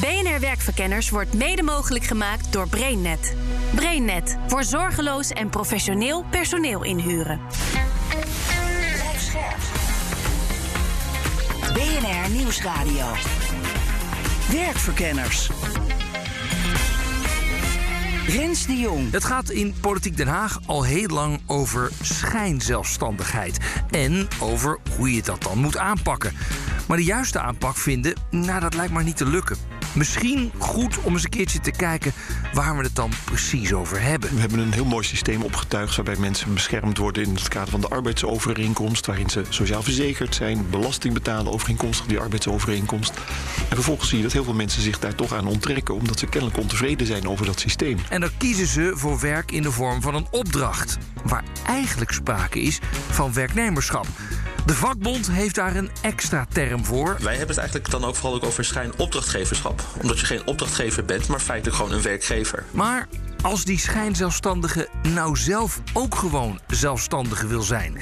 BNR Werkverkenners wordt mede mogelijk gemaakt door BrainNet. BrainNet voor zorgeloos en professioneel personeel inhuren. BNR Nieuwsradio. Werkverkenners. Rens de Jong. Het gaat in Politiek Den Haag al heel lang over schijnzelfstandigheid. En over hoe je dat dan moet aanpakken. Maar de juiste aanpak vinden, nou dat lijkt maar niet te lukken. Misschien goed om eens een keertje te kijken waar we het dan precies over hebben. We hebben een heel mooi systeem opgetuigd waarbij mensen beschermd worden in het kader van de arbeidsovereenkomst, waarin ze sociaal verzekerd zijn, belasting betalen overeenkomstig die arbeidsovereenkomst. En vervolgens zie je dat heel veel mensen zich daar toch aan onttrekken, omdat ze kennelijk ontevreden zijn over dat systeem. En dan kiezen ze voor werk in de vorm van een opdracht, waar eigenlijk sprake is van werknemerschap. De vakbond heeft daar een extra term voor. Wij hebben het eigenlijk dan ook vooral ook over schijnopdrachtgeverschap. Omdat je geen opdrachtgever bent, maar feitelijk gewoon een werkgever. Maar als die schijnzelfstandige nou zelf ook gewoon zelfstandige wil zijn,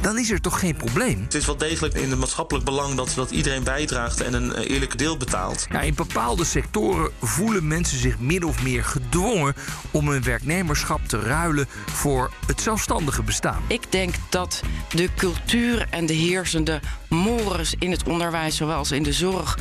dan is er toch geen probleem? Het is wel degelijk in het maatschappelijk belang dat, dat iedereen bijdraagt en een eh, eerlijke deel betaalt. Ja, in bepaalde sectoren voelen mensen zich min of meer gedwongen om hun werknemerschap te ruilen voor het zelfstandige bestaan. Ik denk dat de cultuur en de heersende mores in het onderwijs, zowel als in de zorg,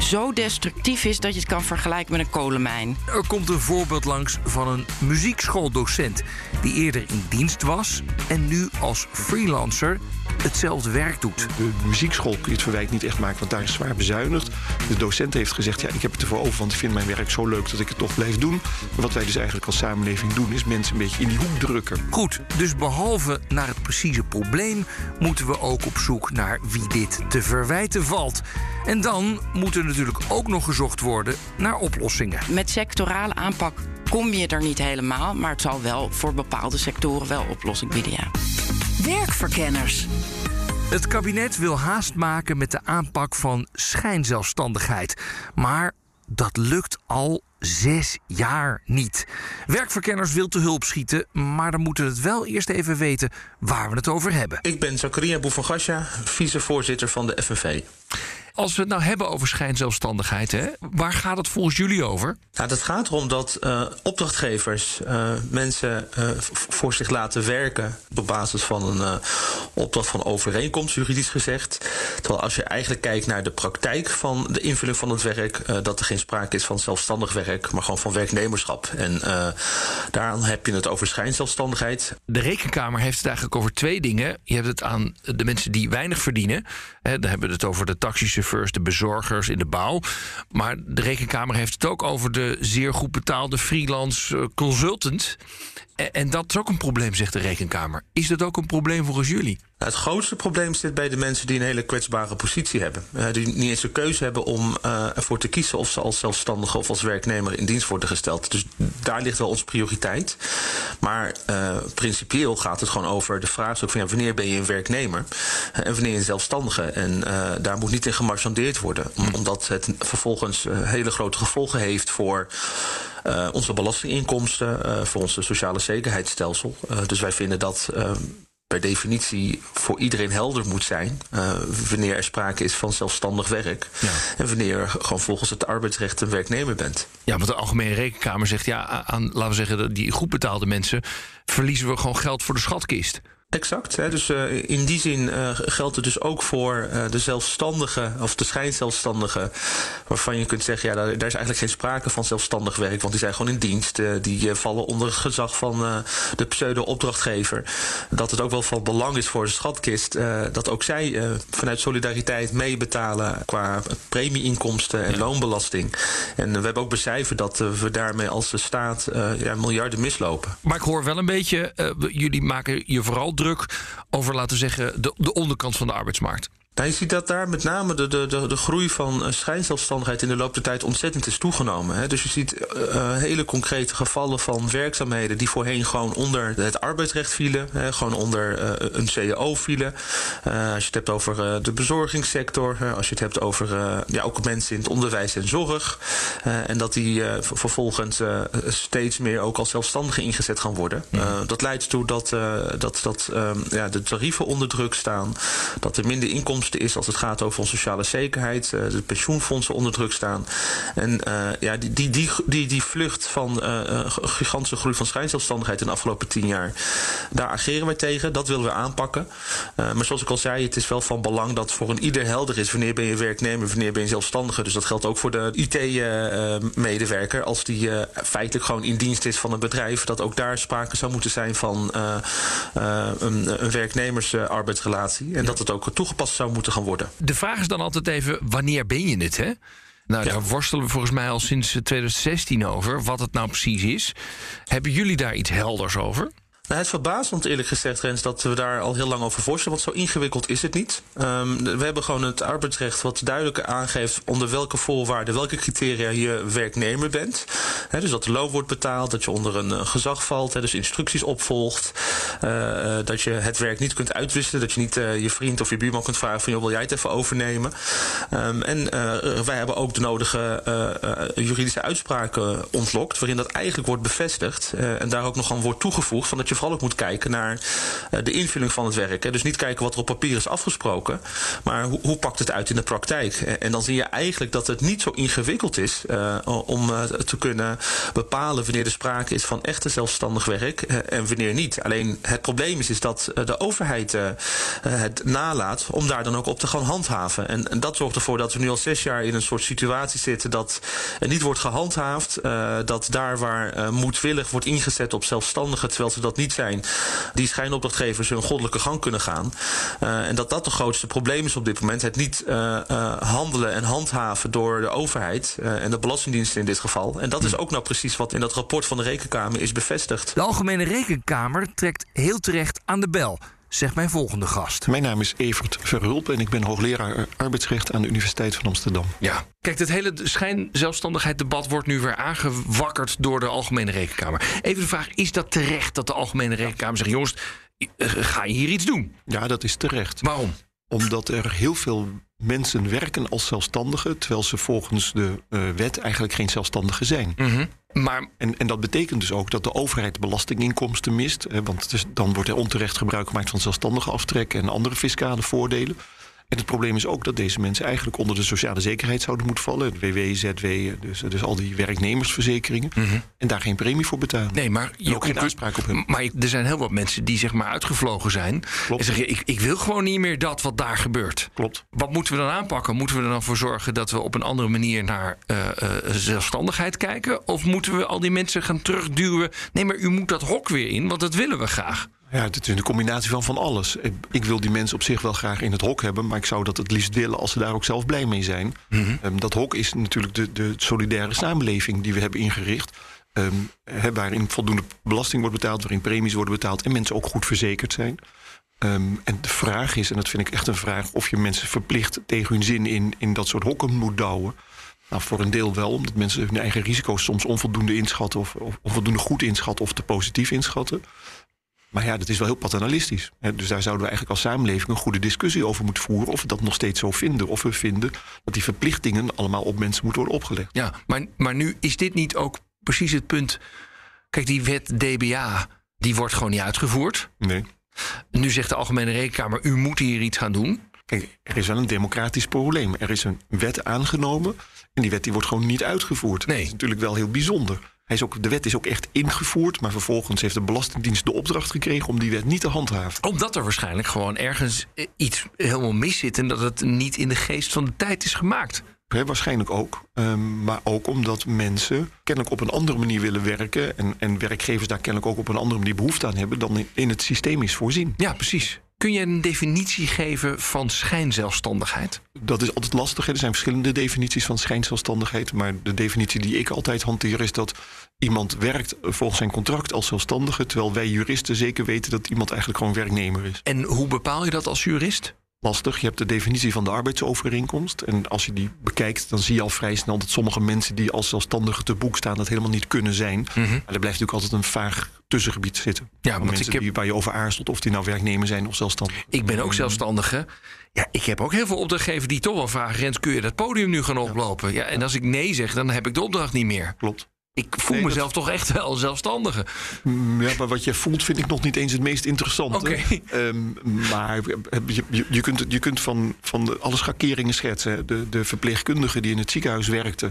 zo destructief is dat je het kan vergelijken met een kolenmijn. Er komt een voorbeeld langs van een muziekschooldocent die eerder in dienst was en nu als freelancer hetzelfde werk doet. De muziekschool kun je het verwijt niet echt maken, want daar is zwaar bezuinigd. De docent heeft gezegd: ja, ik heb het ervoor over, want ik vind mijn werk zo leuk dat ik het toch blijf doen. Maar wat wij dus eigenlijk als samenleving doen, is mensen een beetje in die hoek drukken. Goed, dus behalve naar het precieze probleem, moeten we ook op zoek naar wie dit te verwijten valt. En dan moet er natuurlijk ook nog gezocht worden naar oplossingen. Met sectorale aanpak kom je er niet helemaal, maar het zal wel voor bepaalde sectoren wel oplossing bieden. Ja. Werkverkenners. Het kabinet wil haast maken met de aanpak van schijnzelfstandigheid. Maar dat lukt al zes jaar niet. Werkverkenners wil te hulp schieten, maar dan moeten we het wel eerst even weten waar we het over hebben. Ik ben Zakaria Boevangasja, vicevoorzitter van de FNV. Als we het nou hebben over schijnzelfstandigheid, hè, waar gaat het volgens jullie over? Nou, het gaat erom dat uh, opdrachtgevers uh, mensen uh, voor zich laten werken op basis van een opdracht van overeenkomst, juridisch gezegd. Terwijl als je eigenlijk kijkt naar de praktijk van de invulling van het werk, dat er geen sprake is van zelfstandig werk, maar gewoon van werknemerschap. En daaraan heb je het over schijnzelfstandigheid. De Rekenkamer heeft het eigenlijk over twee dingen. Je hebt het aan de mensen die weinig verdienen. Hè, dan hebben we het over de taxis de bezorgers in de bouw. Maar de Rekenkamer heeft het ook over de zeer goed betaalde freelance consultant. En dat is ook een probleem, zegt de Rekenkamer. Is dat ook een probleem volgens jullie? Nou, het grootste probleem zit bij de mensen die een hele kwetsbare positie hebben. Uh, die niet eens een keuze hebben om uh, ervoor te kiezen of ze als zelfstandige of als werknemer in dienst worden gesteld. Dus daar ligt wel onze prioriteit. Maar uh, principieel gaat het gewoon over de vraag ook van ja, wanneer ben je een werknemer en wanneer een zelfstandige. En daar moet niet in gemarchandeerd worden, omdat het vervolgens hele grote gevolgen heeft voor. Uh, onze belastinginkomsten, uh, voor onze sociale zekerheidsstelsel. Uh, dus wij vinden dat per definitie voor iedereen helder moet zijn wanneer er sprake is van zelfstandig werk. Ja. En wanneer je gewoon volgens het arbeidsrecht een werknemer bent. Ja, want de Algemene Rekenkamer zegt ja, aan laten we zeggen, die goed betaalde mensen verliezen we gewoon geld voor de schatkist. Exact. Hè. Dus uh, in die zin uh, geldt het dus ook voor uh, de zelfstandige of de schijnzelfstandige, waarvan je kunt zeggen, ja, daar, daar, is eigenlijk geen sprake van zelfstandig werk, want die zijn gewoon in dienst. die vallen onder het gezag van de pseudo-opdrachtgever. Dat het ook wel van belang is voor de schatkist dat ook zij vanuit solidariteit meebetalen qua premieinkomsten en ja. loonbelasting. En we hebben ook becijferd dat we daarmee als de staat ja, miljarden mislopen. Maar ik hoor wel een beetje, jullie maken je vooral druk over, laten zeggen, de, de onderkant van de arbeidsmarkt. Je ziet dat daar met name de, de, de, de groei van schijnzelfstandigheid in de loop der tijd ontzettend is toegenomen. Hè. Dus je ziet uh, hele concrete gevallen van werkzaamheden die voorheen gewoon onder het arbeidsrecht vielen, hè, gewoon onder uh, een CAO vielen. Uh, als je het hebt over de bezorgingssector, als je het hebt over ja, ook mensen in het onderwijs en zorg. en dat die vervolgens steeds meer ook als zelfstandigen ingezet gaan worden. Dat leidt ertoe dat, dat, dat ja, de tarieven onder druk staan, dat er minder inkomsten inkomsten is als het gaat over onze sociale zekerheid. Uh, de pensioenfondsen onder druk staan. En uh, ja, die, die, die, die, die vlucht van uh, gigantische groei van schijnzelfstandigheid in de afgelopen tien jaar. Daar ageren wij tegen. Dat willen we aanpakken. maar zoals ik al zei, het is wel van belang dat voor een ieder helder is wanneer ben je werknemer, wanneer ben je zelfstandige. Dus dat geldt ook voor de IT-medewerker. als die feitelijk gewoon in dienst is van een bedrijf, dat ook daar sprake zou moeten zijn van een, een werknemersarbeidsrelatie. en dat het ook toegepast zou moeten gaan worden. De vraag is dan altijd even: wanneer ben je het? Hè? Nou, daar worstelen we volgens mij al sinds 2016 over, wat het nou precies is. Hebben jullie daar iets helders over? Nou, het verbaast ons eerlijk gezegd, Rens, dat we daar al heel lang over voorstellen. Want zo ingewikkeld is het niet. Um, we hebben gewoon het arbeidsrecht wat duidelijk aangeeft onder welke voorwaarden, welke criteria je werknemer bent. Dus dat de loon wordt betaald, dat je onder een gezag valt, he, dus instructies opvolgt. Uh, dat je het werk niet kunt uitwisselen, dat je niet uh, je vriend of je buurman kunt vragen van joh, wil jij het even overnemen? Um, en wij hebben ook de nodige juridische uitspraken ontlokt, waarin dat eigenlijk wordt bevestigd. en daar ook nog aan wordt toegevoegd van dat je vooral ook moet kijken naar uh, de invulling van het werk. Dus niet kijken wat er op papier is afgesproken, maar hoe, hoe pakt het uit in de praktijk? En dan zie je eigenlijk dat het niet zo ingewikkeld is uh, om uh, te kunnen bepalen wanneer er sprake is van echte zelfstandig werk en wanneer niet. Alleen het probleem is, is dat de overheid het nalaat om daar dan ook op te gaan handhaven. En, en, dat zorgt ervoor dat we nu al zes jaar in een soort situatie zitten dat er niet wordt gehandhaafd. dat daar waar moedwillig wordt ingezet op zelfstandigen, terwijl ze dat niet zijn, die schijnopdrachtgevers hun goddelijke gang kunnen gaan. Uh, en dat dat het grootste probleem is op dit moment. Het niet uh, uh, handelen en handhaven door de overheid en de Belastingdienst in dit geval. En dat is ook nou precies wat in dat rapport van de Rekenkamer is bevestigd. De Algemene Rekenkamer trekt heel terecht aan de bel zegt mijn volgende gast. Mijn naam is Evert Verhulpen en ik ben hoogleraar arbeidsrecht aan de Universiteit van Amsterdam. Ja, kijk, het hele schijnzelfstandigheid debat wordt nu weer aangewakkerd door de Algemene Rekenkamer. Even de vraag, is dat terecht dat de Algemene Rekenkamer zegt... jongens, eh, ga je hier iets doen? Ja, dat is terecht. Waarom? Omdat er heel veel mensen werken als zelfstandigen... terwijl ze volgens de uh, wet eigenlijk geen zelfstandigen zijn. Mm -hmm. Maar... En, en dat betekent dus ook dat de overheid belastinginkomsten mist. Hè, want is, dan wordt er onterecht gebruik gemaakt van zelfstandige aftrekken en andere fiscale voordelen. En het probleem is ook dat deze mensen eigenlijk onder de sociale zekerheid zouden moeten vallen. WW, ZW, dus, dus al die werknemersverzekeringen. Mm -hmm. En daar geen premie voor betalen. Nee, maar je ook geen aanspraak op hebben. Maar er zijn heel wat mensen die zeg maar uitgevlogen zijn. Klopt. En zeggen: ik, ik wil gewoon niet meer dat wat daar gebeurt. Klopt. Wat moeten we dan aanpakken? Moeten we er dan voor zorgen dat we op een andere manier naar uh, uh, zelfstandigheid kijken? Of moeten we al die mensen gaan terugduwen? Nee, maar u moet dat hok weer in, want dat willen we graag. Ja, het is een combinatie van van alles. Ik wil die mensen op zich wel graag in het hok hebben, maar ik zou dat het liefst willen als ze daar ook zelf blij mee zijn. Mm -hmm. um, dat hok is natuurlijk de, de solidaire samenleving die we hebben ingericht. Um, he, waarin voldoende belasting wordt betaald, waarin premies worden betaald en mensen ook goed verzekerd zijn. Um, en de vraag is, en dat vind ik echt een vraag, of je mensen verplicht tegen hun zin in, in dat soort hokken moet douwen. Nou, voor een deel wel, omdat mensen hun eigen risico's soms onvoldoende inschatten of, of onvoldoende goed inschatten of te positief inschatten. Maar ja, dat is wel heel paternalistisch. Dus daar zouden we eigenlijk als samenleving een goede discussie over moeten voeren. Of we dat nog steeds zo vinden. Of we vinden dat die verplichtingen allemaal op mensen moeten worden opgelegd. Ja, maar, maar nu is dit niet ook precies het punt. Kijk, die wet DBA, die wordt gewoon niet uitgevoerd. Nee. Nu zegt de Algemene Rekenkamer, u moet hier iets gaan doen. Kijk, er is wel een democratisch probleem. Er is een wet aangenomen en die wet die wordt gewoon niet uitgevoerd. Nee. Dat is natuurlijk wel heel bijzonder. Hij is ook, de wet is ook echt ingevoerd, maar vervolgens heeft de Belastingdienst de opdracht gekregen om die wet niet te handhaven. Omdat er waarschijnlijk gewoon ergens iets helemaal mis zit en dat het niet in de geest van de tijd is gemaakt. He, waarschijnlijk ook. Um, maar ook omdat mensen kennelijk op een andere manier willen werken. En, en werkgevers daar kennelijk ook op een andere manier behoefte aan hebben dan in het systeem is voorzien. Ja, precies. Kun je een definitie geven van schijnzelfstandigheid? Dat is altijd lastig. Er zijn verschillende definities van schijnzelfstandigheid. Maar de definitie die ik altijd hanteer is dat iemand werkt volgens zijn contract als zelfstandige. Terwijl wij juristen zeker weten dat iemand eigenlijk gewoon werknemer is. En hoe bepaal je dat als jurist? Lastig. Je hebt de definitie van de arbeidsovereenkomst. En als je die bekijkt, dan zie je al vrij snel dat sommige mensen die als zelfstandigen te boek staan, dat helemaal niet kunnen zijn. Mm -hmm. Maar er blijft natuurlijk altijd een vaag tussengebied zitten. Ja, want mensen ik heb... die, waar je over aarzelt of die nou werknemer zijn of zelfstandig. Ik ben ook zelfstandige. Ja, ik heb ook heel veel opdrachtgevers die toch wel vragen: Rens, kun je dat podium nu gaan oplopen? Ja, en als ik nee zeg, dan heb ik de opdracht niet meer. Klopt. Ik voel Nee, dat- mezelf toch echt wel zelfstandige. Mm, Ja, maar wat je voelt vind ik nog niet eens het meest interessante. Oké. Ehm, maar je, je, kunt, je kunt van, van alle schakeringen schetsen. De, de verpleegkundige die in het ziekenhuis werkte...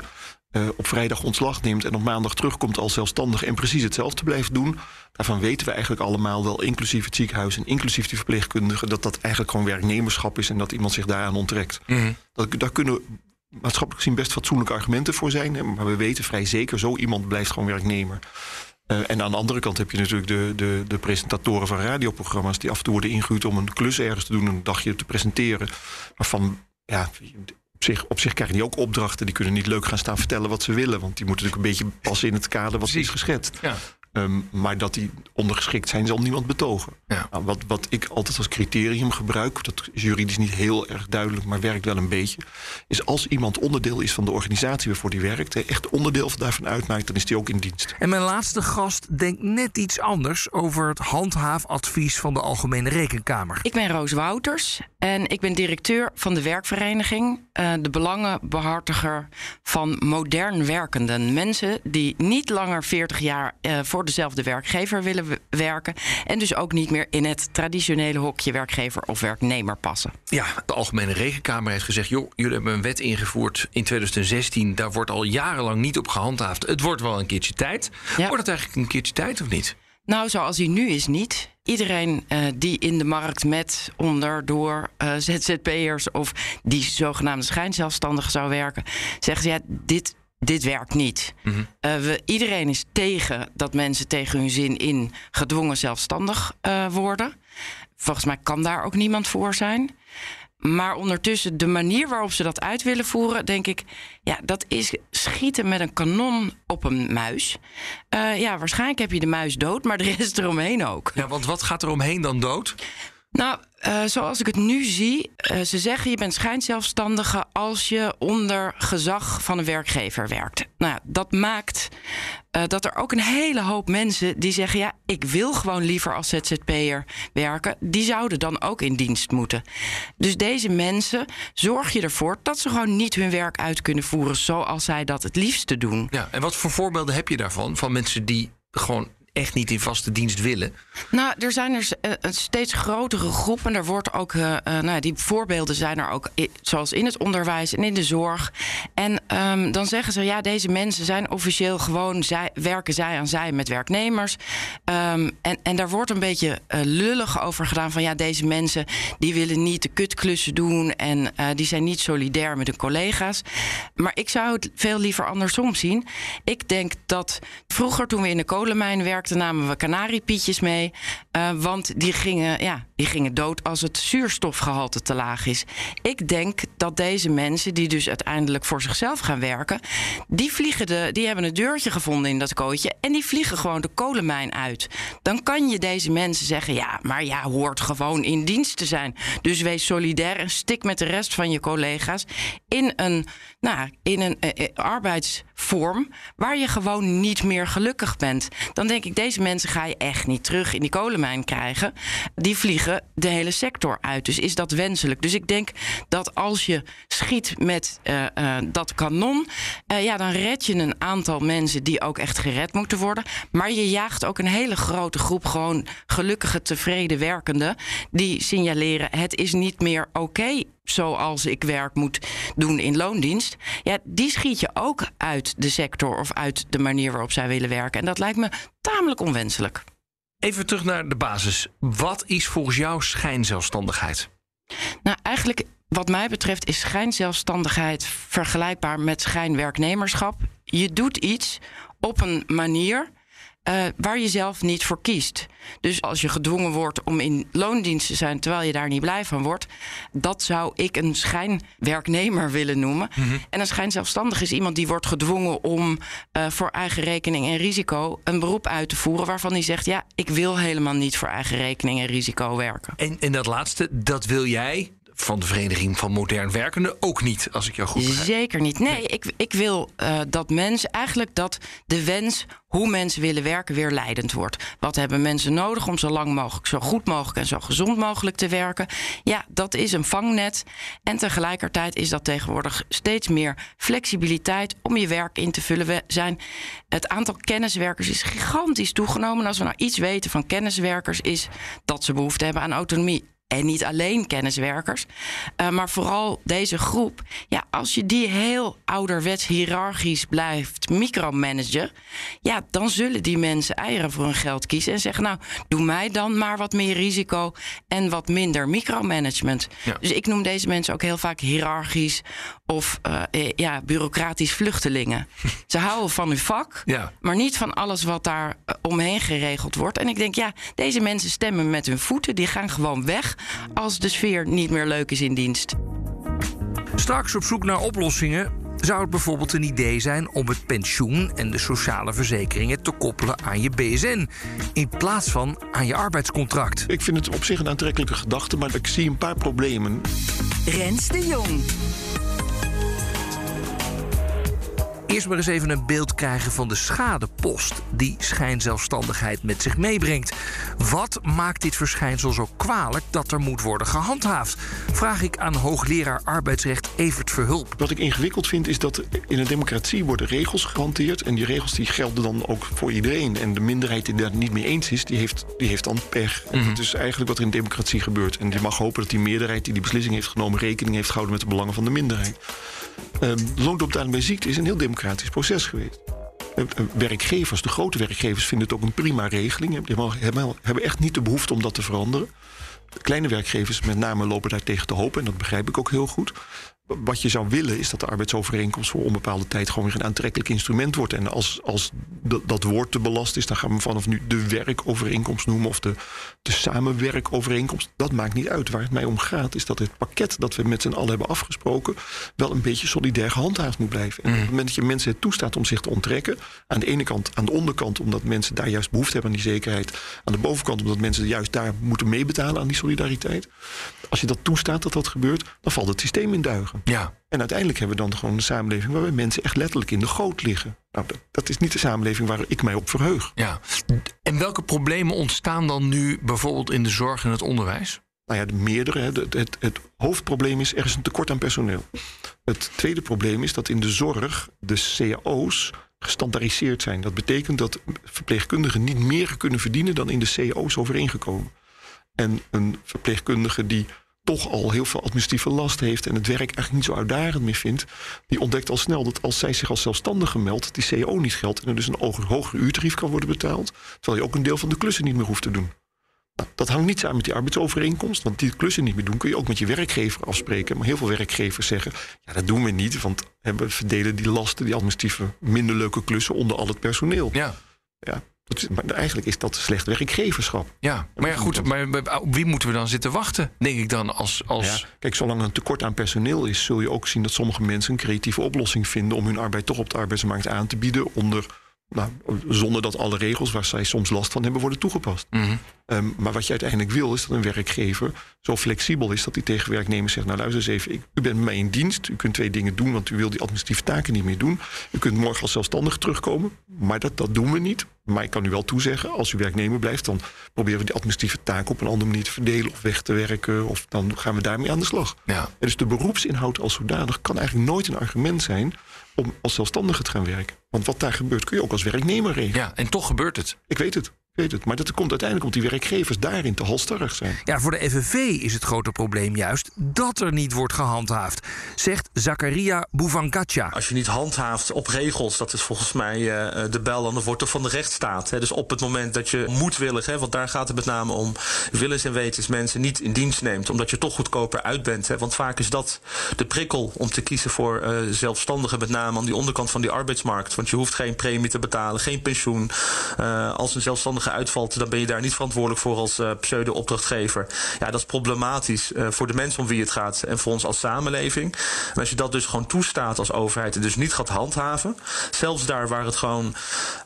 eh, op vrijdag ontslag neemt en op maandag terugkomt als zelfstandig... en precies hetzelfde blijft doen. Daarvan weten we eigenlijk allemaal wel, inclusief het ziekenhuis... en inclusief die verpleegkundige, dat dat eigenlijk gewoon werknemerschap is... en dat iemand zich daaraan onttrekt. Dat, daar kunnen maatschappelijk gezien best fatsoenlijke argumenten voor zijn. Maar we weten vrij zeker, zo iemand blijft gewoon werknemer. Eh, en aan de andere kant heb je natuurlijk de, de, de presentatoren van radioprogramma's... die af en toe worden ingehuurd om een klus ergens te doen... een dagje te presenteren. Waarvan, ja, op zich, op zich krijgen die ook opdrachten. Die kunnen niet leuk gaan staan vertellen wat ze willen. Want die moeten natuurlijk een beetje passen in het kader wat is geschetst. Ja. Ehm, maar dat die ondergeschikt zijn, zal niemand betogen. Ja. Nou, wat, wat ik altijd als criterium gebruik, dat is juridisch niet heel erg duidelijk, maar werkt wel een beetje, is als iemand onderdeel is van de organisatie waarvoor die werkt, echt onderdeel daarvan uitmaakt, dan is die ook in dienst. En mijn laatste gast denkt net iets anders over het handhaafadvies van de Algemene Rekenkamer. Ik ben Roos Wouters en ik ben directeur van de werkvereniging. eh, de belangenbehartiger van modern werkenden. Mensen die niet langer 40 jaar eh, voor dezelfde werkgever willen werken. En dus ook niet meer in het traditionele hokje werkgever of werknemer passen. Ja, de Algemene Rekenkamer heeft gezegd: joh, jullie hebben een wet ingevoerd in 2016. Daar wordt al jarenlang niet op gehandhaafd. Het wordt wel een keertje tijd. Ja. Wordt het eigenlijk een keertje tijd of niet? Nou, zoals hij nu is niet. Iedereen eh, die in de markt met, onder, door eh, ZZP'ers of die zogenaamde schijnzelfstandigen zou werken, zegt ja, dit, dit werkt niet. Eh, we, iedereen is tegen dat mensen tegen hun zin in gedwongen zelfstandig worden. Volgens mij kan daar ook niemand voor zijn. Maar ondertussen, de manier waarop ze dat uit willen voeren, denk ik, ja, dat is schieten met een kanon op een muis. Eh, ja, waarschijnlijk heb je de muis dood, maar de rest eromheen ook. Ja, want wat gaat er omheen dan dood? Nou, eh, zoals ik het nu zie, eh, ze zeggen je bent schijnzelfstandige als je onder gezag van een werkgever werkt. Nou, dat maakt eh, dat er ook een hele hoop mensen die zeggen: ja, ik wil gewoon liever als ZZP'er werken. Die zouden dan ook in dienst moeten. Dus deze mensen zorg je ervoor dat ze gewoon niet hun werk uit kunnen voeren zoals zij dat het liefste doen. Ja, en wat voor voorbeelden heb je daarvan? Van mensen die gewoon echt niet in vaste dienst willen? Nou, er zijn er eh, een steeds grotere groep. En er wordt ook, eh, eh, nou, die voorbeelden zijn er ook, zoals in het onderwijs en in de zorg. En ehm, dan zeggen ze, ja, deze mensen zijn officieel gewoon, zij, werken zij aan zij met werknemers. Ehm, en, en daar wordt een beetje lullig over gedaan van, ja, deze mensen die willen niet de kutklussen doen en die zijn niet solidair met hun collega's. Maar ik zou het veel liever andersom zien. Ik denk dat vroeger, toen we in de kolenmijn werkten, namen we kanariepietjes mee. eh, want die gingen, ja, die gingen dood als het zuurstofgehalte te laag is. Ik denk dat deze mensen, die dus uiteindelijk voor zichzelf gaan werken, die, vliegen de, die hebben een deurtje gevonden in dat kootje en die vliegen gewoon de kolenmijn uit. Dan kan je deze mensen zeggen: ja, maar ja, hoort gewoon in dienst te zijn. Dus wees solidair en stik met de rest van je collega's in een, nou, in een eh, eh, arbeidsvorm waar je gewoon niet meer gelukkig bent. Dan denk ik, deze mensen ga je echt niet terug in die kolenmijn krijgen. Die vliegen de hele sector uit. Dus is dat wenselijk? Dus ik denk dat als je schiet met eh, eh, dat kanon, eh, ja, dan red je een aantal mensen die ook echt gered moeten worden. Maar je jaagt ook een hele grote groep gewoon gelukkige, tevreden werkenden die signaleren: het is niet meer oké zoals ik werk moet doen in loondienst. Ja, die schiet je ook uit de sector of uit de manier waarop zij willen werken. En dat lijkt me tamelijk onwenselijk. Even terug naar de basis. Wat is volgens jou schijnzelfstandigheid? Nou, eigenlijk wat mij betreft is schijnzelfstandigheid vergelijkbaar met schijnwerknemerschap. Je doet iets op een manier eh, waar je zelf niet voor kiest. Dus als je gedwongen wordt om in loondienst te zijn terwijl je daar niet blij van wordt, dat zou ik een schijnwerknemer willen noemen. En een schijnzelfstandig is iemand die wordt gedwongen om eh, voor eigen rekening en risico een beroep uit te voeren waarvan hij zegt: ja, ik wil helemaal niet voor eigen rekening en risico werken. En, en dat laatste, dat wil jij van de Vereniging van Modern Werkenden ook niet, als ik jou goed begrijp. Zeker niet. Nee, ik, ik wil uh, dat mensen eigenlijk dat de wens hoe mensen willen werken weer leidend wordt. Wat hebben mensen nodig om zo lang mogelijk, zo goed mogelijk en zo gezond mogelijk te werken? Ja, dat is een vangnet. En tegelijkertijd is dat tegenwoordig steeds meer flexibiliteit om je werk in te vullen. We zijn, het aantal kenniswerkers is gigantisch toegenomen. Als we nou iets weten van kenniswerkers, is dat ze behoefte hebben aan autonomie. En niet alleen kenniswerkers, uh, maar vooral deze groep. Ja, als je die heel ouderwets hiërarchisch blijft micromanagen, ja, dan zullen die mensen eieren voor hun geld kiezen en zeggen: Nou, doe mij dan maar wat meer risico en wat minder micromanagement. Ja. Dus ik noem deze mensen ook heel vaak hiërarchisch of uh, ja, bureaucratisch vluchtelingen. Ze houden van hun vak, ja. maar niet van alles wat daar omheen geregeld wordt. En ik denk, ja, deze mensen stemmen met hun voeten, die gaan gewoon weg als de sfeer niet meer leuk is in dienst. Straks op zoek naar oplossingen zou het bijvoorbeeld een idee zijn om het pensioen en de sociale verzekeringen te koppelen aan je BSN in plaats van aan je arbeidscontract. Ik vind het op zich een aantrekkelijke gedachte, maar ik zie een paar problemen. Rens de Jong. Eerst maar eens even een beeld krijgen van de schadepost die schijnzelfstandigheid met zich meebrengt. Wat maakt dit verschijnsel zo kwalijk dat er moet worden gehandhaafd? Vraag ik aan hoogleraar arbeidsrecht Evert Verhulp. Wat ik ingewikkeld vind is dat in een democratie worden regels gehanteerd. En die regels die gelden dan ook voor iedereen. En de minderheid die daar niet mee eens is, die heeft, die heeft dan pech. Mm Dat is eigenlijk wat er in democratie gebeurt. En je mag hopen dat die meerderheid die die beslissing heeft genomen rekening heeft gehouden met de belangen van de minderheid. Loonoptaling bij ziekte is een heel democratisch proces geweest. Uh, werkgevers, de grote werkgevers, vinden het ook een prima regeling. Hebben, hebben echt niet de behoefte om dat te veranderen. De kleine werkgevers met name lopen daar tegen te hopen. En dat begrijp ik ook heel goed wat je zou willen is dat de arbeidsovereenkomst voor onbepaalde tijd gewoon weer een aantrekkelijk instrument wordt. En als, als dat woord te belast is, dan gaan we vanaf nu de werkovereenkomst noemen of de, de samenwerkovereenkomst. Dat maakt niet uit. Waar het mij om gaat, is dat het pakket dat we met z'n allen hebben afgesproken, wel een beetje solidair gehandhaafd moet blijven. En op het moment dat je mensen het toestaat om zich te onttrekken, aan de ene kant, aan de onderkant, omdat mensen daar juist behoefte hebben aan die zekerheid, aan de bovenkant, omdat mensen juist daar moeten meebetalen aan die solidariteit. Als je dat toestaat dat dat gebeurt, dan valt het systeem in duigen. Ja. En uiteindelijk hebben we dan gewoon een samenleving waarbij mensen echt letterlijk in de goot liggen. Nou, dat, dat, is niet de samenleving waar ik mij op verheug. Ja. En welke problemen ontstaan dan nu bijvoorbeeld in de zorg en het onderwijs? Nou ja, de meerdere. Het, het, het hoofdprobleem is er is een tekort aan personeel. Het tweede probleem is dat in de zorg de cao's gestandaardiseerd zijn. Dat betekent dat verpleegkundigen niet meer kunnen verdienen dan in de cao's overeengekomen. En een verpleegkundige die toch al heel veel administratieve last heeft en het werk eigenlijk niet zo uitdagend meer vindt, die ontdekt al snel dat als zij zich als zelfstandige meldt, die CO niet geldt en er dus een hogere uurtarief kan worden betaald, terwijl je ook een deel van de klussen niet meer hoeft te doen. Nou, dat hangt niet samen met die arbeidsovereenkomst, want die klussen niet meer doen kun je ook met je werkgever afspreken. Maar heel veel werkgevers zeggen, ja dat doen we niet, want we verdelen die lasten, die administratieve minder leuke klussen onder al het personeel. Ja. Ja, maar eigenlijk is dat slecht werkgeverschap. Ja, maar ja, goed, maar op wie moeten we dan zitten wachten, denk ik dan? Als, als... Ja, kijk, zolang er een tekort aan personeel is, zul je ook zien dat sommige mensen een creatieve oplossing vinden om hun arbeid toch op de arbeidsmarkt aan te bieden onder nou, zonder dat alle regels waar zij soms last van hebben worden toegepast. Mhm. Ehm, maar wat je uiteindelijk wil is dat een werkgever zo flexibel is dat hij tegen werknemers zegt: Nou, luister eens even, ik, u bent bij mij in dienst. U kunt twee dingen doen, want u wil die administratieve taken niet meer doen. U kunt morgen als zelfstandig terugkomen, maar dat, dat doen we niet. Maar ik kan u wel toezeggen, als u werknemer blijft, dan proberen we die administratieve taken op een andere manier te verdelen of weg te werken. Of dan gaan we daarmee aan de slag. Ja. En dus de beroepsinhoud als zodanig kan eigenlijk nooit een argument zijn om als zelfstandige te gaan werken. Want wat daar gebeurt kun je ook als werknemer regelen. Ja, en toch gebeurt het. Ik weet het weet het. Maar dat komt uiteindelijk omdat die werkgevers daarin te halstarrig zijn. Ja, voor de FNV is het grote probleem juist dat er niet wordt gehandhaafd, zegt Zakaria Bouvangatja. Als je niet handhaaft op regels, dat is volgens mij uh, de bel aan de wortel van de rechtsstaat. Hè. Dus op het moment dat je moedwillig, hè, want daar gaat het met name om, willens en wetens mensen niet in dienst neemt, omdat je toch goedkoper uit bent. Hè. Want vaak is dat de prikkel om te kiezen voor uh, zelfstandigen, met name aan die onderkant van die arbeidsmarkt. Want je hoeft geen premie te betalen, geen pensioen. Uh, als een zelfstandige uitvalt, dan ben je daar niet verantwoordelijk voor als uh, pseudo-opdrachtgever. Ja, dat is problematisch uh, voor de mensen om wie het gaat en voor ons als samenleving. En als je dat dus gewoon toestaat als overheid en dus niet gaat handhaven, zelfs daar waar het gewoon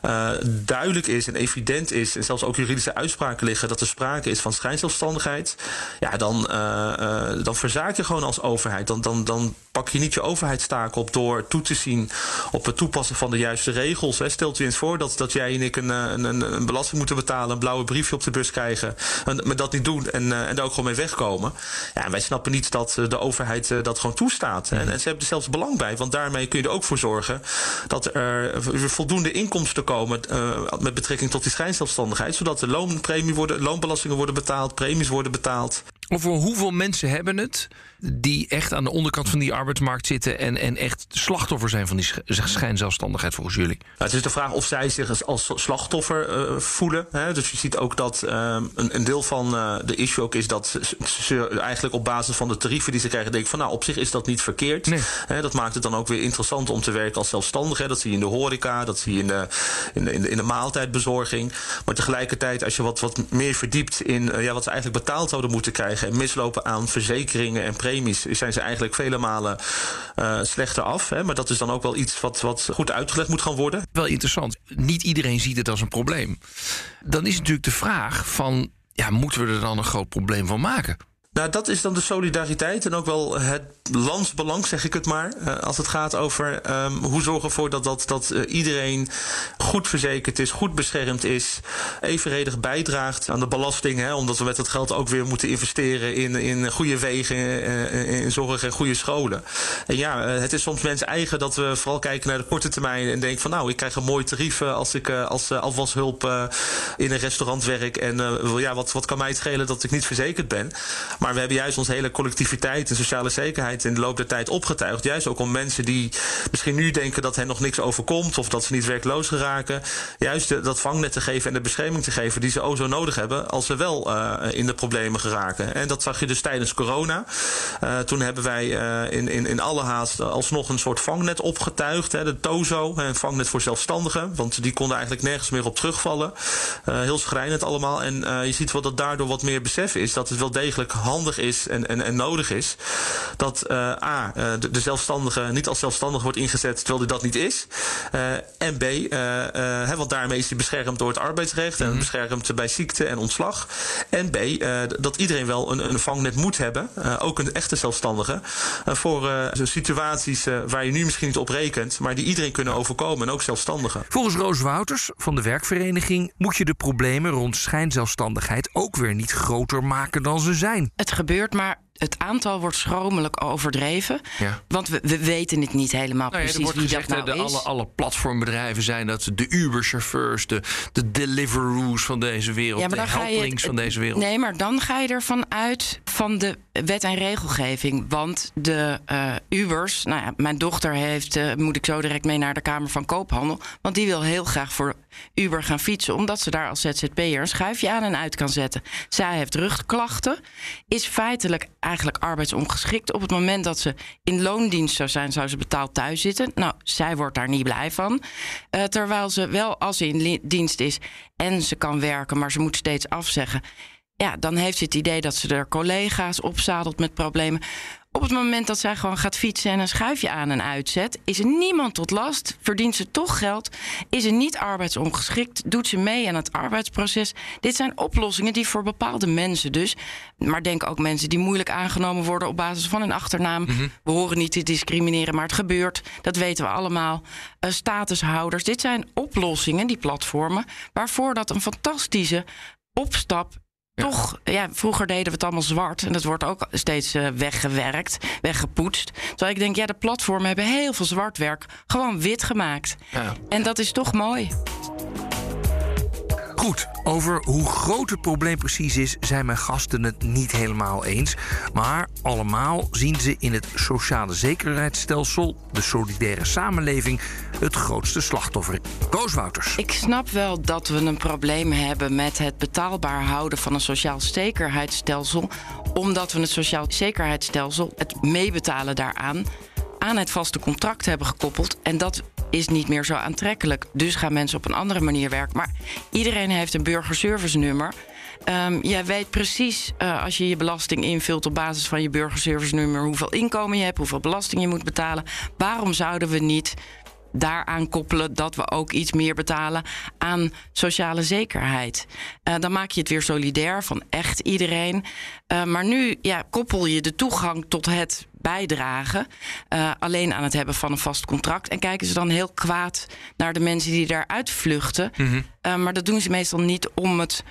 uh, duidelijk is en evident is, en zelfs ook juridische uitspraken liggen dat er sprake is van schijnzelfstandigheid, ja, dan, dan verzaak je gewoon als overheid. Dan, dan, dan pak je niet je overheidstaak op door toe te zien op het toepassen van de juiste regels. Hè. Stelt u eens voor dat, dat jij en ik een, een, een, belasting moeten betalen, een blauwe briefje op de bus krijgen, en, maar dat niet doen en, en daar ook gewoon mee wegkomen. Ja, en wij snappen niet dat de overheid dat gewoon toestaat. En, en, ze hebben er zelfs belang bij, want daarmee kun je er ook voor zorgen dat er voldoende inkomsten komen uh, met betrekking tot die schijnzelfstandigheid, zodat de loonpremie worden, loonbelastingen worden betaald, premies worden betaald. Over hoeveel mensen hebben het die echt aan de onderkant van die arbeidsmarkt zitten en, en echt slachtoffer zijn van die schijnzelfstandigheid volgens jullie? Nou, het is de vraag of zij zich als, als slachtoffer uh, voelen. Hè? Dus je ziet ook dat um, een, een, deel van uh, de issue ook is dat ze eigenlijk op basis van de tarieven die ze krijgen, denken van nou op zich is dat niet verkeerd. Nee. Hè, dat maakt het dan ook weer interessant om te werken als zelfstandige. Dat zie je in de horeca, dat zie je in de, in de, in de, in de maaltijdbezorging. Maar tegelijkertijd, als je wat, wat meer verdiept in uh, ja, wat ze eigenlijk betaald zouden moeten krijgen en mislopen aan verzekeringen en premies, zijn ze eigenlijk vele malen uh, slechter af. Hè? Maar dat is dan ook wel iets wat, wat goed uitgelegd moet gaan worden. Wel interessant. Niet iedereen ziet het als een probleem. Dan is natuurlijk de vraag van, ja, moeten we er dan een groot probleem van maken? Nou, dat is dan de solidariteit en ook wel het landsbelang, zeg ik het maar. Uh, als het gaat over um, hoe zorgen we ervoor dat, dat, dat uh, iedereen goed verzekerd is, goed beschermd is, evenredig bijdraagt aan de belasting. Hè, omdat we met dat geld ook weer moeten investeren in, in goede wegen, uh, in zorg en goede scholen. En ja, het is soms mensen eigen dat we vooral kijken naar de korte termijn en denken van nou, ik krijg een mooi tarief als ik als afwashulp in een restaurant werk. En ja, wat, wat kan mij het schelen dat ik niet verzekerd ben. Maar we hebben juist onze hele collectiviteit en sociale zekerheid in de loop der tijd opgetuigd. Juist ook om mensen die misschien nu denken dat hen nog niks overkomt of dat ze niet werkloos geraken. Juist dat vangnet te geven en de bescherming te geven die ze o zo nodig hebben als ze wel uh, in de problemen geraken. En dat zag je dus tijdens corona. Uh, toen hebben wij in, in, in alle haast alsnog een soort vangnet opgetuigd. Hè, de TOZO, een vangnet voor zelfstandigen. Want die konden eigenlijk nergens meer op terugvallen. heel schrijnend allemaal. En je ziet wel dat daardoor wat meer besef is dat het wel degelijk handig is en, en, en nodig is. Dat uh, A, uh, de, de, zelfstandige niet als zelfstandig wordt ingezet terwijl hij dat niet is. Uh, en B, hè, want daarmee is hij beschermd door het arbeidsrecht en mm -hmm. beschermd bij ziekte en ontslag. En B, dat iedereen wel een, een vangnet moet hebben, ook een echte zelfstandige, voor situaties waar je nu misschien niet op rekent, maar die iedereen kunnen overkomen en ook zelfstandigen. Volgens Roos Wouters van de werkvereniging moet je de problemen rond schijnzelfstandigheid ook weer niet groter maken dan ze zijn. Het gebeurt, maar het aantal wordt schromelijk overdreven. Ja. Want we, we, weten het niet helemaal nou ja, precies wie gezegd, dat nou de, is. Alle, alle platformbedrijven zijn dat de Uber-chauffeurs, de, de Deliveroo's van deze wereld, ja, maar de helplings van deze wereld. Nee, maar dan ga je ervan uit van de wet en regelgeving. Want de uh, Ubers, nou ja, mijn dochter heeft, uh, moet ik zo direct mee naar de Kamer van Koophandel. Want die wil heel graag voor Uber gaan fietsen, omdat ze daar als ZZP'er een schuifje aan en uit kan zetten. Zij heeft rugklachten, is feitelijk eigenlijk arbeidsongeschikt. Op het moment dat ze in loondienst zou zijn, zou ze betaald thuis zitten. Nou, zij wordt daar niet blij van. Uh, terwijl ze wel, als ze in dienst is en ze kan werken, maar ze moet steeds afzeggen. Ja, dan heeft ze het idee dat ze er collega's opzadelt met problemen. Op het moment dat zij gewoon gaat fietsen en een schuifje aan en uitzet, is er niemand tot last, verdient ze toch geld, is ze niet arbeidsongeschikt, doet ze mee aan het arbeidsproces. Dit zijn oplossingen die voor bepaalde mensen dus, maar denk ook mensen die moeilijk aangenomen worden op basis van hun achternaam. Mm -hmm. We horen niet te discrimineren, maar het gebeurt. Dat weten we allemaal. Uh, statushouders. Dit zijn oplossingen, die platformen, waarvoor dat een fantastische opstap toch, ja, vroeger deden we het allemaal zwart. En dat wordt ook steeds uh, weggewerkt, weggepoetst. Terwijl ik denk, ja, de platformen hebben heel veel zwart werk gewoon wit gemaakt. Ja. En dat is toch mooi. Goed, over hoe groot het probleem precies is, zijn mijn gasten het niet helemaal eens. Maar allemaal zien ze in het sociale zekerheidsstelsel, de solidaire samenleving, het grootste slachtoffer. Koos Wouters. Ik snap wel dat we een probleem hebben met het betaalbaar houden van een sociaal zekerheidsstelsel, omdat we het sociaal zekerheidsstelsel, het meebetalen daaraan, aan het vaste contract hebben gekoppeld. En dat is niet meer zo aantrekkelijk. Dus gaan mensen op een andere manier werken. Maar iedereen heeft een burgerservice nummer. Um, jij weet precies uh, als je je belasting invult op basis van je burgerservice nummer hoeveel inkomen je hebt, hoeveel belasting je moet betalen. Waarom zouden we niet daaraan koppelen dat we ook iets meer betalen aan sociale zekerheid. Uh, dan maak je het weer solidair van echt iedereen. Uh, maar nu ja, koppel je de toegang tot het bijdragen uh, alleen aan het hebben van een vast contract. En kijken ze dan heel kwaad naar de mensen die daaruit vluchten. Mm -hmm. maar dat doen ze meestal niet om het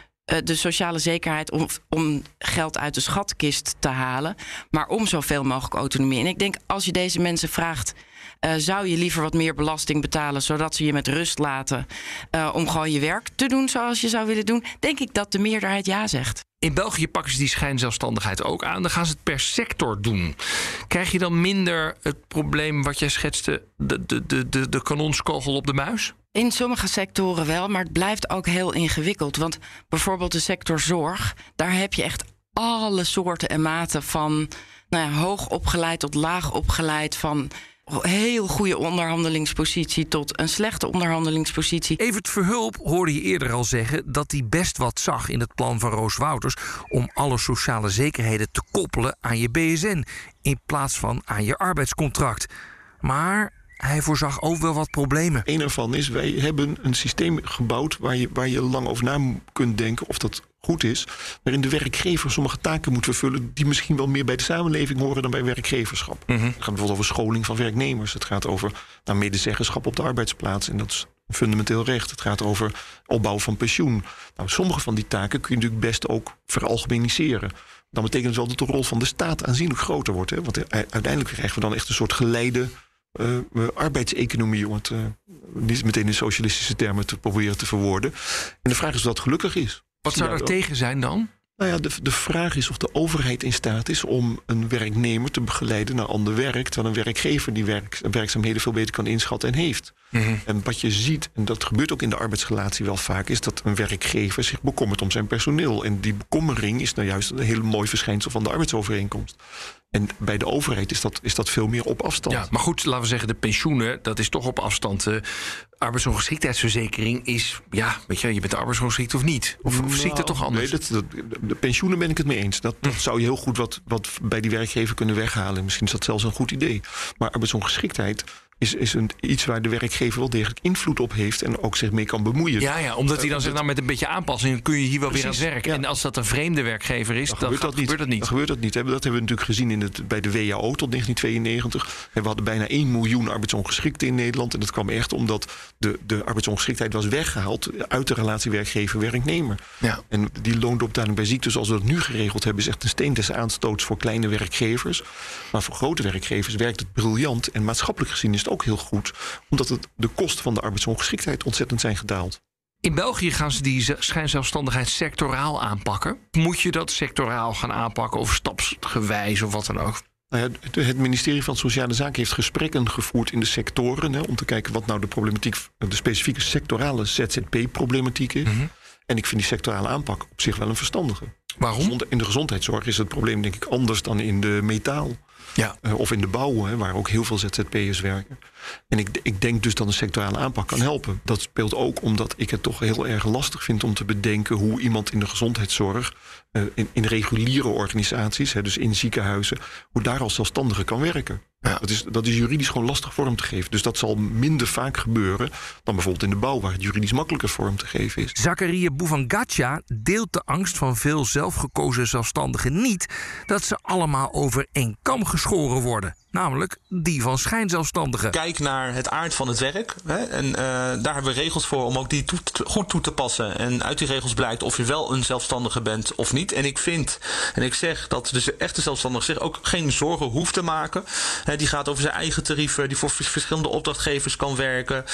de sociale zekerheid om, om geld uit de schatkist te halen, maar om zoveel mogelijk autonomie. En ik denk, als je deze mensen vraagt uh, zou je liever wat meer belasting betalen, zodat ze je met rust laten uh, om gewoon je werk te doen zoals je zou willen doen? Denk ik dat de meerderheid ja zegt. In België pakken ze die schijnzelfstandigheid ook aan. Dan gaan ze het per sector doen. Krijg je dan minder het probleem wat jij schetste, de, de, de, de kanonskogel op de muis? In sommige sectoren wel, maar het blijft ook heel ingewikkeld. Want bijvoorbeeld de sector zorg, daar heb je echt alle soorten en maten van nou ja, hoog opgeleid tot laag opgeleid, van heel goede onderhandelingspositie tot een slechte onderhandelingspositie. Evert Verhulp hoorde je eerder al zeggen dat hij best wat zag in het plan van Roos Wouters om alle sociale zekerheden te koppelen aan je BSN in plaats van aan je arbeidscontract. Maar hij voorzag ook wel wat problemen. Een ervan is, wij hebben een systeem gebouwd waar je, waar je lang over na kunt denken of dat goed is. Waarin de werkgever sommige taken moet vervullen die misschien wel meer bij de samenleving horen dan bij werkgeverschap. Mhm. Het gaat bijvoorbeeld over scholing van werknemers. Het gaat over nou, medezeggenschap op de arbeidsplaats. En dat is een fundamenteel recht. Het gaat over opbouw van pensioen. Nou, sommige van die taken kun je natuurlijk best ook veralgemeniseren. Dan betekent het wel dat de rol van de staat aanzienlijk groter wordt. Hè? Want uiteindelijk krijgen we dan echt een soort geleide uh, arbeidseconomie, om het uh, niet meteen in socialistische termen te proberen te verwoorden. En de vraag is of dat gelukkig is. Wat zou er tegen zijn dan? Nou ja, de, de vraag is of de overheid in staat is om een werknemer te begeleiden naar ander werk, terwijl een werkgever die werk, werkzaamheden veel beter kan inschatten en heeft. Mm -hmm. En wat je ziet, en dat gebeurt ook in de arbeidsrelatie wel vaak, is dat een werkgever zich bekommert om zijn personeel. En die bekommering is nou juist een heel mooi verschijnsel van de arbeidsovereenkomst. En bij de overheid is dat, is dat veel meer op afstand. Ja, maar goed, laten we zeggen, de pensioenen, dat is toch op afstand. Uh, arbeidsongeschiktheidsverzekering is, ja, weet je, je bent arbeidsongeschikt of niet. Of, nou, zie ik dat toch anders? Nee, dat, dat, de pensioenen ben ik het mee eens. Dat, dat hm. zou je heel goed wat, wat bij die werkgever kunnen weghalen. Misschien is dat zelfs een goed idee. Maar arbeidsongeschiktheid is, is een, iets waar de werkgever wel degelijk invloed op heeft en ook zich mee kan bemoeien. Ja, ja omdat hij dan zegt, nou met een beetje aanpassing kun je hier wel Precies, weer aan het werk. Ja. En als dat een vreemde werkgever is, dan, dan gebeurt, dat, gebeurt dat niet. Dan gebeurt dat niet. Dat hebben we natuurlijk gezien in het, bij de WAO tot 1992. We hadden bijna 1 miljoen arbeidsongeschikten in Nederland. En dat kwam echt omdat de, de arbeidsongeschiktheid was weggehaald uit de relatie werkgever-werknemer. Ja. En die loondopdaling bij ziekte, zoals we dat nu geregeld hebben, is echt een steen des aanstoots voor kleine werkgevers. Maar voor grote werkgevers werkt het briljant. En maatschappelijk gezien is het ook heel goed, omdat het de kosten van de arbeidsongeschiktheid ontzettend zijn gedaald. In België gaan ze die schijnzelfstandigheid sectoraal aanpakken. Moet je dat sectoraal gaan aanpakken of stapsgewijs of wat dan ook? Nou ja, het ministerie van Sociale Zaken heeft gesprekken gevoerd in de sectoren. Hè, om te kijken wat nou de problematiek, de specifieke sectorale ZZP-problematiek is. Mm -hmm. En ik vind die sectorale aanpak op zich wel een verstandige. Waarom? In de gezondheidszorg is het probleem denk ik anders dan in de metaal. Ja. Uh, of in de bouw, hè, waar ook heel veel ZZP'ers werken. En ik, ik denk dus dat een sectorale aanpak kan helpen. Dat speelt ook omdat ik het toch heel erg lastig vind om te bedenken hoe iemand in de gezondheidszorg, uh, in, in reguliere organisaties, hè, dus in ziekenhuizen, hoe daar als zelfstandige kan werken. Ja. Dat, is, dat is juridisch gewoon lastig vorm te geven. Dus dat zal minder vaak gebeuren dan bijvoorbeeld in de bouw, waar het juridisch makkelijker vorm te geven is. Zakaria Bouvangatja deelt de angst van veel zelfgekozen zelfstandigen niet dat ze allemaal over één kam geschoren worden. Namelijk die van schijnzelfstandigen. Kijk naar het aard van het werk. Hè, en uh, daar hebben we regels voor om ook die toe te, goed toe te passen. En uit die regels blijkt of je wel een zelfstandige bent of niet. En ik vind, en ik zeg dat de echte zelfstandige zich ook geen zorgen hoeft te maken. Hè, die gaat over zijn eigen tarieven, die voor verschillende opdrachtgevers kan werken.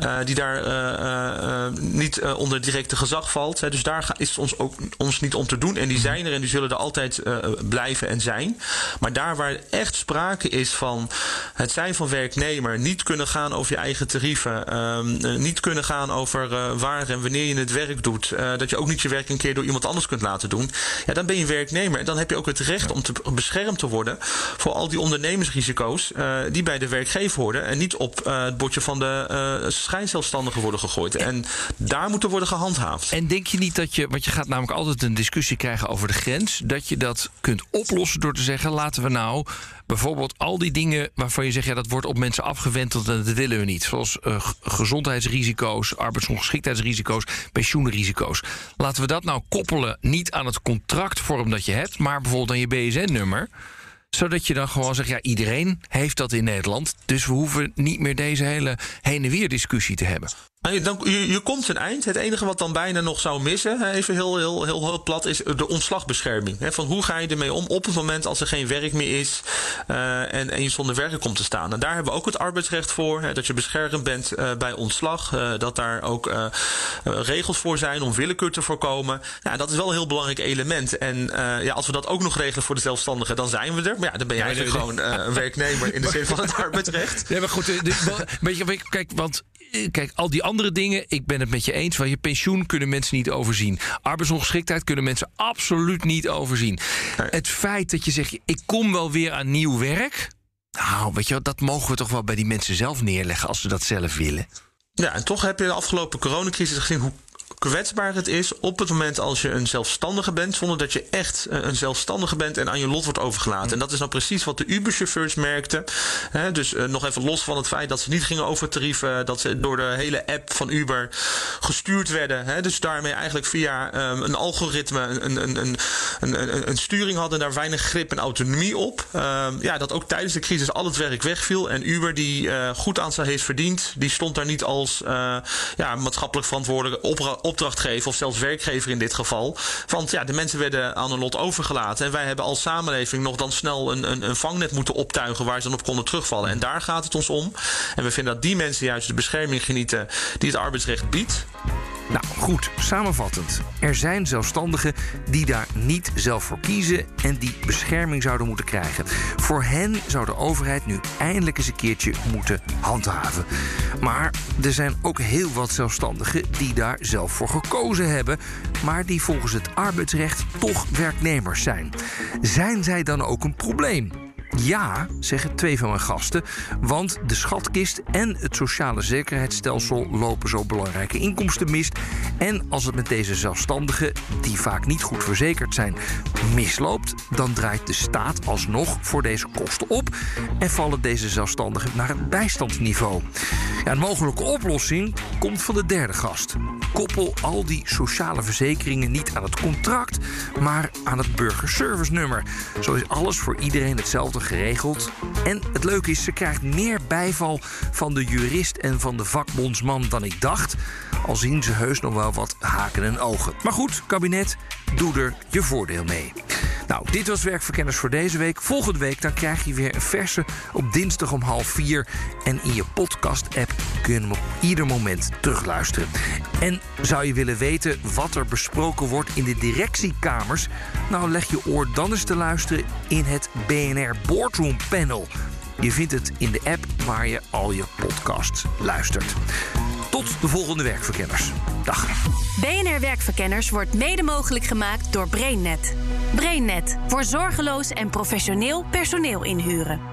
Uh, die daar uh, niet onder directe gezag valt. Hè. Dus daar is het ons ook ons niet om te doen. En die zijn er en die zullen er altijd blijven en zijn. Maar daar waar echt sprake is van het zijn van werknemer, niet kunnen gaan over je eigen tarieven, ehm, niet kunnen gaan over waar en wanneer je het werk doet, dat je ook niet je werk een keer door iemand anders kunt laten doen, ja, dan ben je werknemer. En dan heb je ook het recht om te beschermd te worden voor al die ondernemersrisico's die bij de werkgever horen en niet op het bordje van de schijnzelfstandigen worden gegooid. En daar moeten worden gehandhaafd. En denk je niet dat je, want je gaat namelijk altijd een discussie krijgen over de grens, dat je dat kunt oplossen door te zeggen: laten we nou bijvoorbeeld al die dingen waarvan je zegt, ja, dat wordt op mensen afgewenteld en dat willen we niet. Zoals uh, gezondheidsrisico's, arbeidsongeschiktheidsrisico's, pensioenrisico's. Laten we dat nou koppelen niet aan het contractvorm dat je hebt, maar bijvoorbeeld aan je BSN-nummer zodat je dan gewoon zegt, ja, iedereen heeft dat in Nederland. Dus we hoeven niet meer deze hele heen en weer discussie te hebben. Dan, je, je komt een eind. Het enige wat dan bijna nog zou missen, even heel, heel, heel, heel plat, is de ontslagbescherming. Van hoe ga je ermee om op het moment als er geen werk meer is uh, en, en je zonder werk komt te staan. En daar hebben we ook het arbeidsrecht voor. Hè, dat je beschermd bent uh, bij ontslag. Uh, dat daar ook regels voor zijn om willekeur te voorkomen. Ja, dat is wel een heel belangrijk element. En ja, als we dat ook nog regelen voor de zelfstandigen, dan zijn we er. Maar ja, dan ben je eigenlijk gewoon een werknemer in de zin van het arbeidsrecht. Ja, maar goed, weet je, kijk, want kijk, al die andere dingen, ik ben het met je eens. Van je pensioen kunnen mensen niet overzien. Arbeidsongeschiktheid kunnen mensen absoluut niet overzien. Het feit dat je zegt, ik kom wel weer aan nieuw werk. Nou, weet je, dat mogen we toch wel bij die mensen zelf neerleggen als ze dat zelf willen. Ja, en toch heb je de afgelopen coronacrisis gezien hoe kwetsbaar het is op het moment als je een zelfstandige bent, zonder dat je echt eh, een zelfstandige bent en aan je lot wordt overgelaten. En dat is nou precies wat de Uber-chauffeurs merkten. dus uh, nog even los van het feit dat ze niet gingen over tarieven, dat ze door de hele app van Uber gestuurd werden. dus daarmee eigenlijk via um, een algoritme een, een, een, een, een sturing hadden, daar weinig grip en autonomie op. Um, ja, dat ook tijdens de crisis al het werk wegviel. En Uber, die uh, goed aan zijn heeft verdiend, die stond daar niet als ja, maatschappelijk verantwoordelijke op opdrachtgever of zelfs werkgever in dit geval. Want ja, de mensen werden aan een lot overgelaten. En wij hebben als samenleving nog dan snel een, een, een vangnet moeten optuigen waar ze dan op konden terugvallen. En daar gaat het ons om. En we vinden dat die mensen juist de bescherming genieten die het arbeidsrecht biedt. Nou goed, samenvattend. Er zijn zelfstandigen die daar niet zelf voor kiezen en die bescherming zouden moeten krijgen. Voor hen zou de overheid nu eindelijk eens een keertje moeten handhaven. Maar er zijn ook heel wat zelfstandigen die daar zelf voor gekozen hebben, maar die volgens het arbeidsrecht toch werknemers zijn. Zijn zij dan ook een probleem? Ja, zeggen twee van mijn gasten, want de schatkist en het sociale zekerheidsstelsel lopen zo belangrijke inkomsten mis. En als het met deze zelfstandigen, die vaak niet goed verzekerd zijn, misloopt, dan draait de staat alsnog voor deze kosten op en vallen deze zelfstandigen naar het bijstandsniveau. Ja, een mogelijke oplossing komt van de derde gast. Koppel al die sociale verzekeringen niet aan het contract, maar aan het burgerservice nummer. Zo is alles voor iedereen hetzelfde geregeld. En het leuke is, ze krijgt meer bijval van de jurist en van de vakbondsman dan ik dacht. Al zien ze heus nog wel wat haken en ogen. Maar goed, kabinet, doe er je voordeel mee. Nou, dit was Werkverkenners voor deze week. Volgende week dan krijg je weer een verse op dinsdag om half vier. En in je podcast-app kun je hem op ieder moment terugluisteren. En zou je willen weten wat er besproken wordt in de directiekamers? Nou, leg je oor dan eens te luisteren in het BNR Boardroom Panel. Je vindt het in de app waar je al je podcasts luistert. Tot de volgende werkverkenners. Dag. BNR Werkverkenners wordt mede mogelijk gemaakt door BrainNet. BrainNet voor zorgeloos en professioneel personeel inhuren.